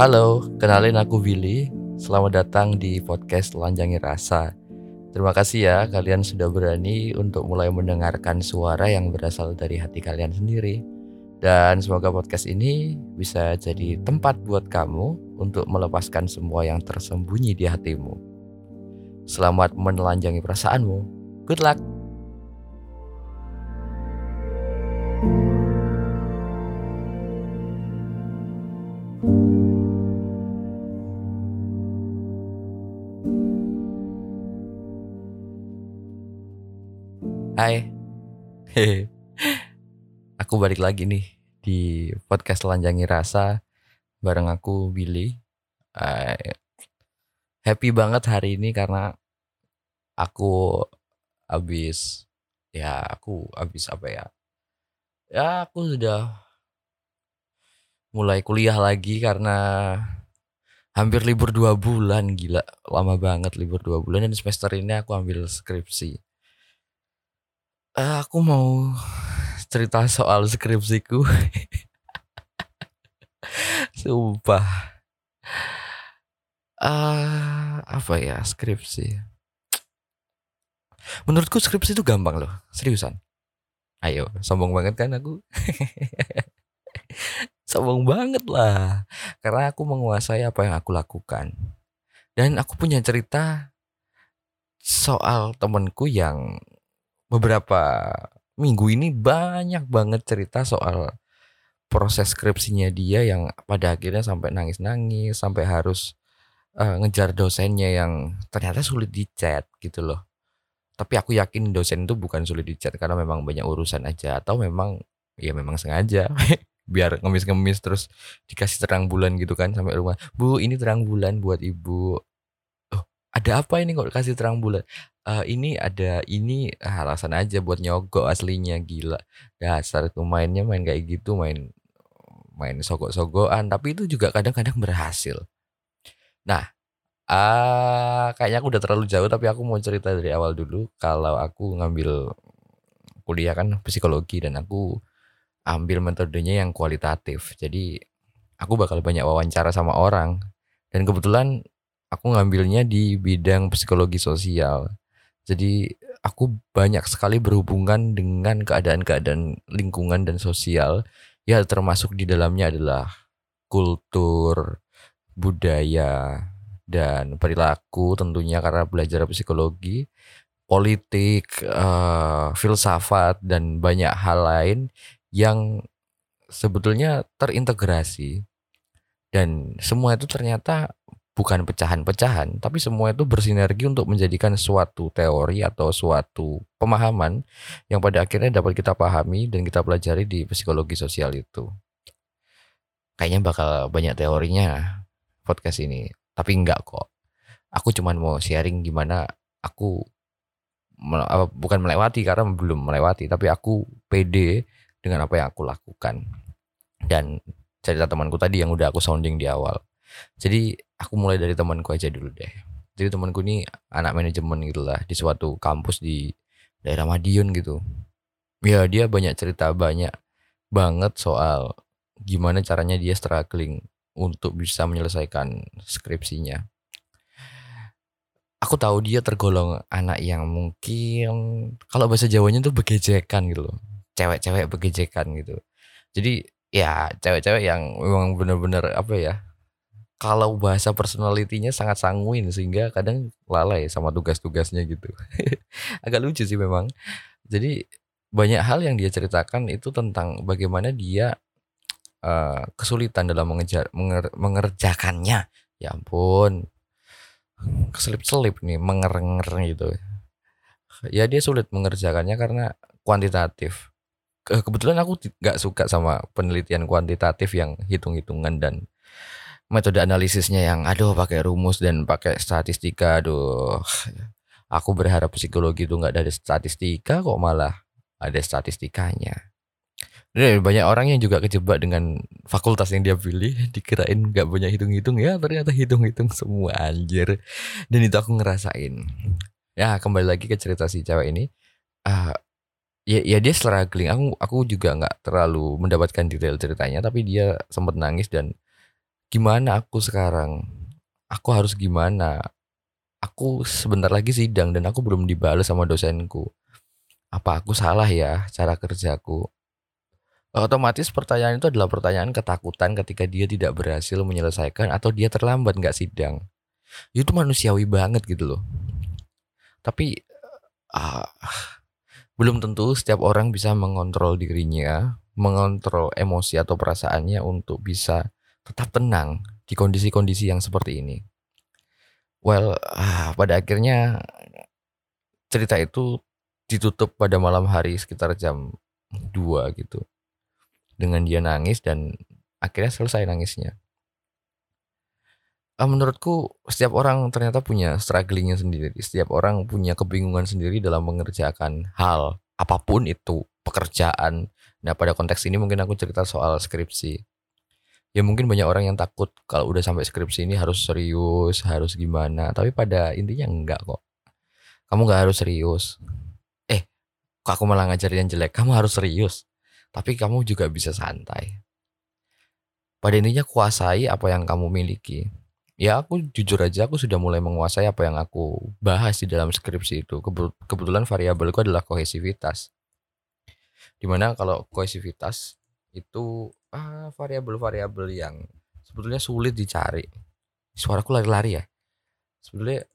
Halo, kenalin aku Willy. Selamat datang di podcast Lanjangi Rasa. Terima kasih ya kalian sudah berani untuk mulai mendengarkan suara yang berasal dari hati kalian sendiri. Dan semoga podcast ini bisa jadi tempat buat kamu untuk melepaskan semua yang tersembunyi di hatimu. Selamat menelanjangi perasaanmu. Good luck. Hai. Aku balik lagi nih di podcast Telanjangi Rasa bareng aku Billy. Eh, happy banget hari ini karena aku habis ya aku habis apa ya? Ya aku sudah mulai kuliah lagi karena hampir libur dua bulan gila lama banget libur dua bulan dan semester ini aku ambil skripsi Eh, aku mau cerita soal skripsiku. Sumpah. Ah, apa ya skripsi? Menurutku skripsi itu gampang loh, seriusan. Ayo, sombong banget kan aku? sombong banget lah. Karena aku menguasai apa yang aku lakukan. Dan aku punya cerita soal temenku yang beberapa minggu ini banyak banget cerita soal proses skripsinya dia yang pada akhirnya sampai nangis-nangis, sampai harus uh, ngejar dosennya yang ternyata sulit dicat gitu loh. Tapi aku yakin dosen itu bukan sulit dicat karena memang banyak urusan aja atau memang ya memang sengaja biar ngemis-ngemis terus dikasih terang bulan gitu kan sampai rumah. Bu, ini terang bulan buat ibu. Ada apa ini kok kasih terang bulan? uh, ini ada ini ah, alasan aja buat nyogok aslinya gila. Dasar itu mainnya main kayak gitu main main sogok-sogokan tapi itu juga kadang-kadang berhasil. Nah uh, kayaknya aku udah terlalu jauh tapi aku mau cerita dari awal dulu. Kalau aku ngambil kuliah kan psikologi dan aku ambil metodenya yang kualitatif. Jadi aku bakal banyak wawancara sama orang. Dan kebetulan aku ngambilnya di bidang psikologi sosial jadi aku banyak sekali berhubungan dengan keadaan-keadaan lingkungan dan sosial. Ya termasuk di dalamnya adalah kultur, budaya, dan perilaku tentunya karena belajar psikologi, politik, uh, filsafat dan banyak hal lain yang sebetulnya terintegrasi dan semua itu ternyata bukan pecahan-pecahan, tapi semua itu bersinergi untuk menjadikan suatu teori atau suatu pemahaman yang pada akhirnya dapat kita pahami dan kita pelajari di psikologi sosial itu. Kayaknya bakal banyak teorinya podcast ini, tapi enggak kok. Aku cuman mau sharing gimana aku bukan melewati karena belum melewati, tapi aku pede dengan apa yang aku lakukan. Dan cerita temanku tadi yang udah aku sounding di awal. Jadi aku mulai dari temanku aja dulu deh. Jadi temanku ini anak manajemen gitu lah di suatu kampus di daerah Madiun gitu. Ya dia banyak cerita banyak banget soal gimana caranya dia struggling untuk bisa menyelesaikan skripsinya. Aku tahu dia tergolong anak yang mungkin kalau bahasa Jawanya tuh begejekan gitu loh. Cewek-cewek begejekan gitu. Jadi ya cewek-cewek yang memang bener-bener apa ya kalau bahasa personalitinya sangat sanguin sehingga kadang lalai sama tugas-tugasnya gitu. Agak lucu sih memang. Jadi banyak hal yang dia ceritakan itu tentang bagaimana dia uh, kesulitan dalam mengejar menger, mengerjakannya. Ya ampun. Keselip-selip nih, mengerenger gitu. Ya dia sulit mengerjakannya karena kuantitatif. Kebetulan aku nggak suka sama penelitian kuantitatif yang hitung-hitungan dan metode analisisnya yang aduh pakai rumus dan pakai statistika aduh. Aku berharap psikologi itu nggak ada statistika kok malah ada statistikanya. Dan banyak orang yang juga kejebak dengan fakultas yang dia pilih. Dikirain nggak banyak hitung-hitung. Ya ternyata hitung-hitung semua anjir. Dan itu aku ngerasain. Ya kembali lagi ke cerita si cewek ini. Uh, ya ya dia struggling. Aku aku juga nggak terlalu mendapatkan detail ceritanya tapi dia sempat nangis dan gimana aku sekarang? Aku harus gimana? Aku sebentar lagi sidang dan aku belum dibalas sama dosenku. Apa aku salah ya cara kerjaku? Otomatis pertanyaan itu adalah pertanyaan ketakutan ketika dia tidak berhasil menyelesaikan atau dia terlambat nggak sidang. Itu manusiawi banget gitu loh. Tapi uh, belum tentu setiap orang bisa mengontrol dirinya, mengontrol emosi atau perasaannya untuk bisa tetap tenang di kondisi-kondisi yang seperti ini. Well, uh, pada akhirnya cerita itu ditutup pada malam hari sekitar jam 2 gitu. Dengan dia nangis dan akhirnya selesai nangisnya. Uh, menurutku setiap orang ternyata punya strugglingnya sendiri. Setiap orang punya kebingungan sendiri dalam mengerjakan hal apa pun itu pekerjaan. Nah pada konteks ini mungkin aku cerita soal skripsi ya mungkin banyak orang yang takut kalau udah sampai skripsi ini harus serius, harus gimana. Tapi pada intinya enggak kok. Kamu nggak harus serius. Eh, aku malah ngajarin yang jelek. Kamu harus serius. Tapi kamu juga bisa santai. Pada intinya kuasai apa yang kamu miliki. Ya aku jujur aja aku sudah mulai menguasai apa yang aku bahas di dalam skripsi itu. Kebetulan variabelku adalah kohesivitas. Di mana kalau kohesivitas itu ah, variabel-variabel yang sebetulnya sulit dicari. Suaraku lari-lari ya. Sebetulnya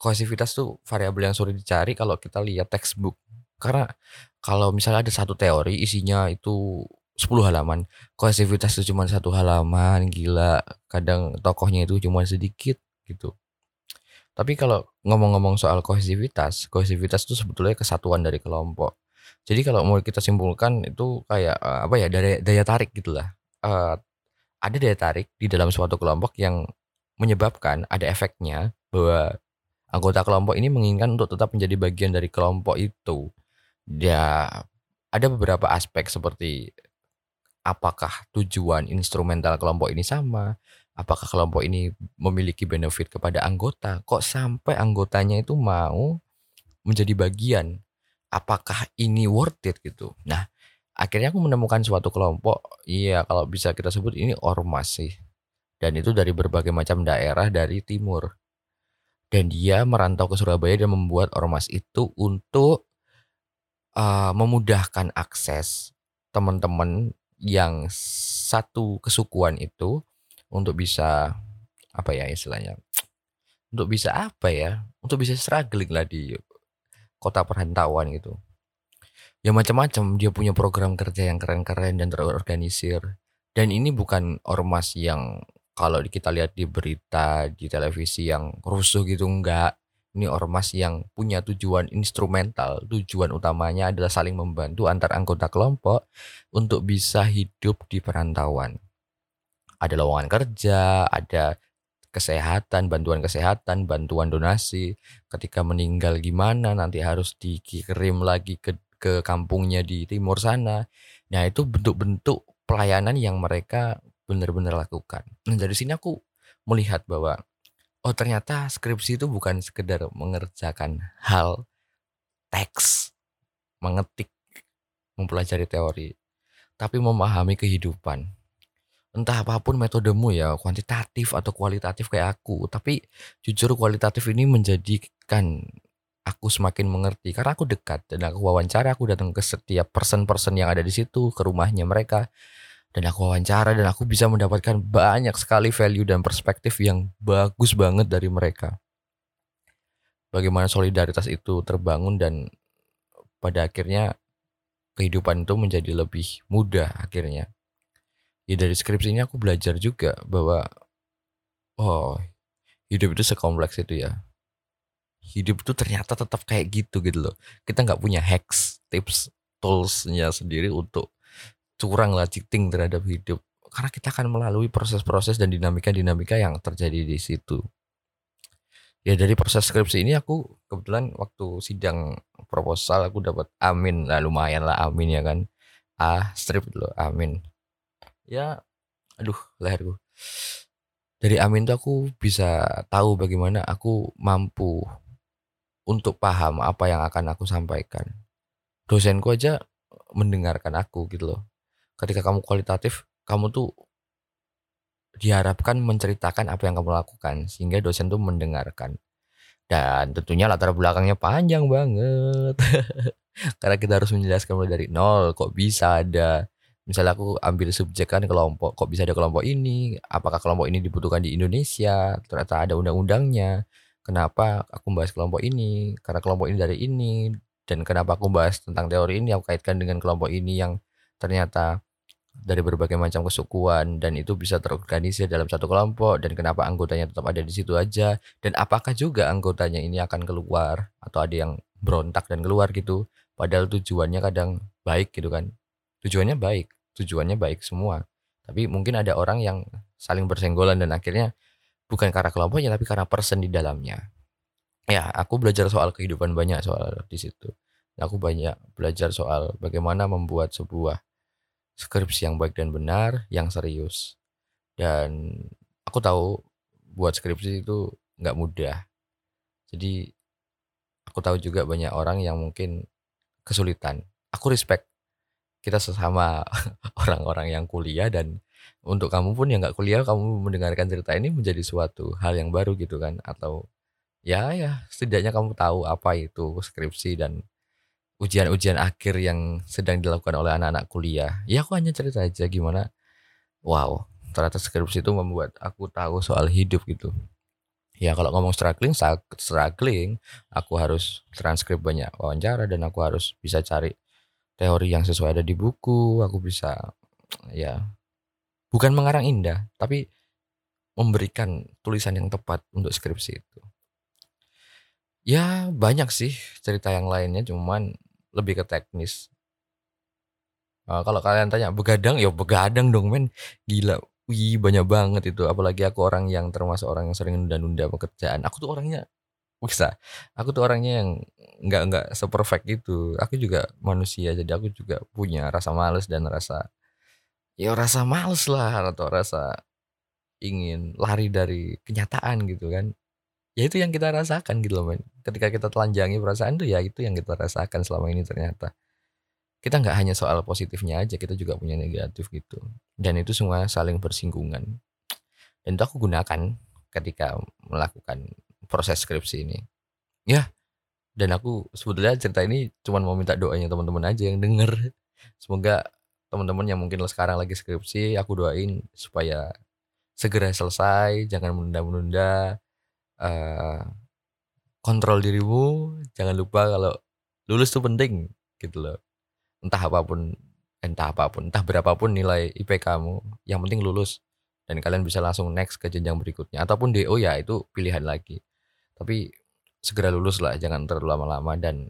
kohesivitas tuh variabel yang sulit dicari kalau kita lihat textbook. Karena kalau misalnya ada satu teori isinya itu 10 halaman, kohesivitas itu cuma satu halaman, gila. Kadang tokohnya itu cuma sedikit gitu. Tapi kalau ngomong-ngomong soal kohesivitas, kohesivitas itu sebetulnya kesatuan dari kelompok. Jadi kalau mau kita simpulkan itu kayak, uh, apa ya, daya daya tarik gitulah. Uh, ada daya tarik di dalam suatu kelompok yang menyebabkan ada efeknya bahwa anggota kelompok ini menginginkan untuk tetap menjadi bagian dari kelompok itu. Ya, ada beberapa aspek seperti apakah tujuan instrumental kelompok ini sama, apakah kelompok ini memiliki benefit kepada anggota, kok sampai anggotanya itu mau menjadi bagian apakah ini worth it gitu. Nah, akhirnya aku menemukan suatu kelompok, iya kalau bisa kita sebut ini ormas sih. Dan itu dari berbagai macam daerah dari timur. Dan dia merantau ke Surabaya dan membuat ormas itu untuk uh, memudahkan akses teman-teman yang satu kesukuan itu untuk bisa apa ya istilahnya untuk bisa apa ya untuk bisa struggling lah di kota perantauan gitu. Ya macam-macam dia punya program kerja yang keren-keren dan terorganisir. Dan ini bukan ormas yang kalau kita lihat di berita di televisi yang rusuh gitu enggak. Ini ormas yang punya tujuan instrumental. Tujuan utamanya adalah saling membantu antar anggota kelompok untuk bisa hidup di perantauan. Ada lowongan kerja ada kesehatan, bantuan kesehatan, bantuan donasi. Ketika meninggal gimana nanti harus dikirim lagi ke ke kampungnya di timur sana. Nah, itu bentuk-bentuk pelayanan yang mereka benar-benar lakukan. Nah, dari sini aku melihat bahwa oh ternyata skripsi itu bukan sekedar mengerjakan hal teks, mengetik, mempelajari teori, tapi memahami kehidupan entah apa pun metodemu ya kuantitatif atau kualitatif kayak aku. Tapi jujur kualitatif ini menjadikan aku semakin mengerti karena aku dekat dan aku wawancara aku datang ke setiap person-person yang ada di situ ke rumahnya mereka dan aku wawancara dan aku bisa mendapatkan banyak sekali value dan perspektif yang bagus banget dari mereka. Bagaimana solidaritas itu terbangun dan pada akhirnya kehidupan itu menjadi lebih mudah akhirnya ya dari skripsi ini aku belajar juga bahwa oh hidup itu sekompleks itu ya. Hidup itu ternyata tetap kayak gitu gitu loh. Kita nggak punya hacks tips toolsnya sendiri untuk curang lah cheating terhadap hidup. Karena kita akan melalui proses-proses dan dinamika-dinamika yang terjadi di situ. Ya dari proses skripsi ini aku kebetulan waktu sidang proposal aku dapat amin. Lah lumayan lah amin ya kan. Ah strip dulu amin ya aduh leherku dari Amin tuh aku bisa tahu bagaimana aku mampu untuk paham apa yang akan aku sampaikan dosenku aja mendengarkan aku gitu loh ketika kamu kualitatif kamu tuh diharapkan menceritakan apa yang kamu lakukan sehingga dosen tuh mendengarkan. Dan tentunya latar belakangnya panjang banget. Karena kita harus menjelaskan mulai dari nol kok bisa ada misalnya aku ambil subjek kan kelompok kok bisa ada kelompok ini? Apakah kelompok ini dibutuhkan di Indonesia? Ternyata ada undang-undangnya. Kenapa aku bahas kelompok ini? Karena kelompok ini dari ini. Dan kenapa aku bahas tentang teori ini aku kaitkan dengan kelompok ini yang ternyata dari berbagai macam kesukuan dan itu bisa terorganisir dalam satu kelompok dan kenapa anggotanya tetap ada di situ aja? Dan apakah juga anggotanya ini akan keluar atau ada yang berontak dan keluar gitu? Padahal tujuannya kadang baik gitu kan tujuannya baik tujuannya baik semua. Tapi mungkin ada orang yang saling bersenggolan dan akhirnya bukan karena kelompoknya tapi karena person di dalamnya. Ya aku belajar soal kehidupan banyak soal di situ. Aku banyak belajar soal bagaimana membuat sebuah skripsi yang baik dan benar yang serius. Dan aku tahu buat skripsi itu nggak mudah. Jadi aku tahu juga banyak orang yang mungkin kesulitan. Aku respect kita sesama orang-orang yang kuliah dan untuk kamu pun yang nggak kuliah kamu mendengarkan cerita ini menjadi suatu hal yang baru gitu kan? Atau ya ya setidaknya kamu tahu apa itu skripsi dan ujian-ujian akhir yang sedang dilakukan oleh anak-anak kuliah. Ya aku hanya cerita aja gimana wow ternyata skripsi itu membuat aku tahu soal hidup gitu. Ya kalau ngomong struggling struggling aku harus transkrip banyak wawancara dan aku harus bisa cari teori yang sesuai ada di buku aku bisa ya bukan mengarang indah tapi memberikan tulisan yang tepat untuk skripsi itu. Ya banyak sih cerita yang lainnya cuman lebih ke teknis. Uh, kalau kalian tanya begadang? Ya begadang dong men. Gila. Wih banyak banget itu. Apalagi aku orang yang termasuk orang yang sering nunda-nunda pekerjaan. Aku tuh orangnya bisa aku tuh orangnya yang nggak nggak seperfect gitu. Aku juga manusia jadi aku juga punya rasa males dan rasa ya rasa males lah atau rasa ingin lari dari kenyataan gitu kan. Ya itu yang kita rasakan gitu loh men. Ketika kita telanjangi perasaan tuh ya itu yang kita rasakan selama ini ternyata. Kita nggak hanya soal positifnya aja kita juga punya negatif gitu. Dan itu semua saling bersinggungan. Dan itu aku gunakan ketika melakukan proses skripsi ini. Ya, dan aku sebetulnya cerita ini cuma mau minta doanya teman-teman aja yang denger. Semoga teman-teman yang mungkin sekarang lagi skripsi, aku doain supaya segera selesai, jangan menunda-menunda. Uh, kontrol dirimu, jangan lupa kalau lulus tuh penting gitu loh. Entah apa pun, entah apa pun, entah berapapun nilai IP kamu, yang penting lulus dan kalian bisa langsung next ke jenjang berikutnya ataupun DO ya itu pilihan lagi tapi segera lulus lah jangan terlalu lama-lama. Dan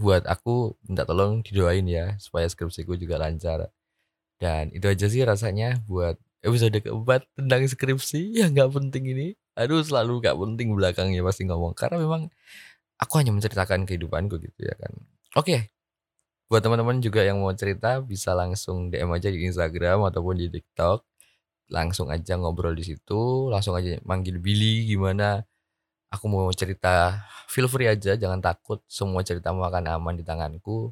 buat aku minta tolong didoain ya supaya skripsiku juga lancar. Dan itu aja sih rasanya buat episode keempat tentang skripsi yang nggak penting ini. Aduh selalu nggak penting belakangnya pasti ngomong. Karena memang aku hanya menceritakan kehidupanku gitu ya kan. Oke buat teman-teman juga yang mau cerita bisa langsung DM aja di Instagram ataupun di TikTok. Langsung aja ngobrol di situ langsung aja manggil Billy gimana aku mau cerita feel free aja jangan takut semua ceritamu akan aman di tanganku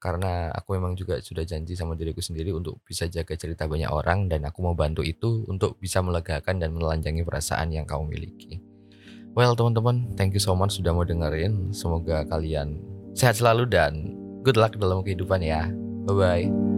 karena aku memang juga sudah janji sama diriku sendiri untuk bisa jaga cerita banyak orang dan aku mau bantu itu untuk bisa melegakan dan menelanjangi perasaan yang kamu miliki. Well teman-teman, thank you so much sudah mau dengerin. Semoga kalian sehat selalu dan good luck dalam kehidupan ya. Bye bye.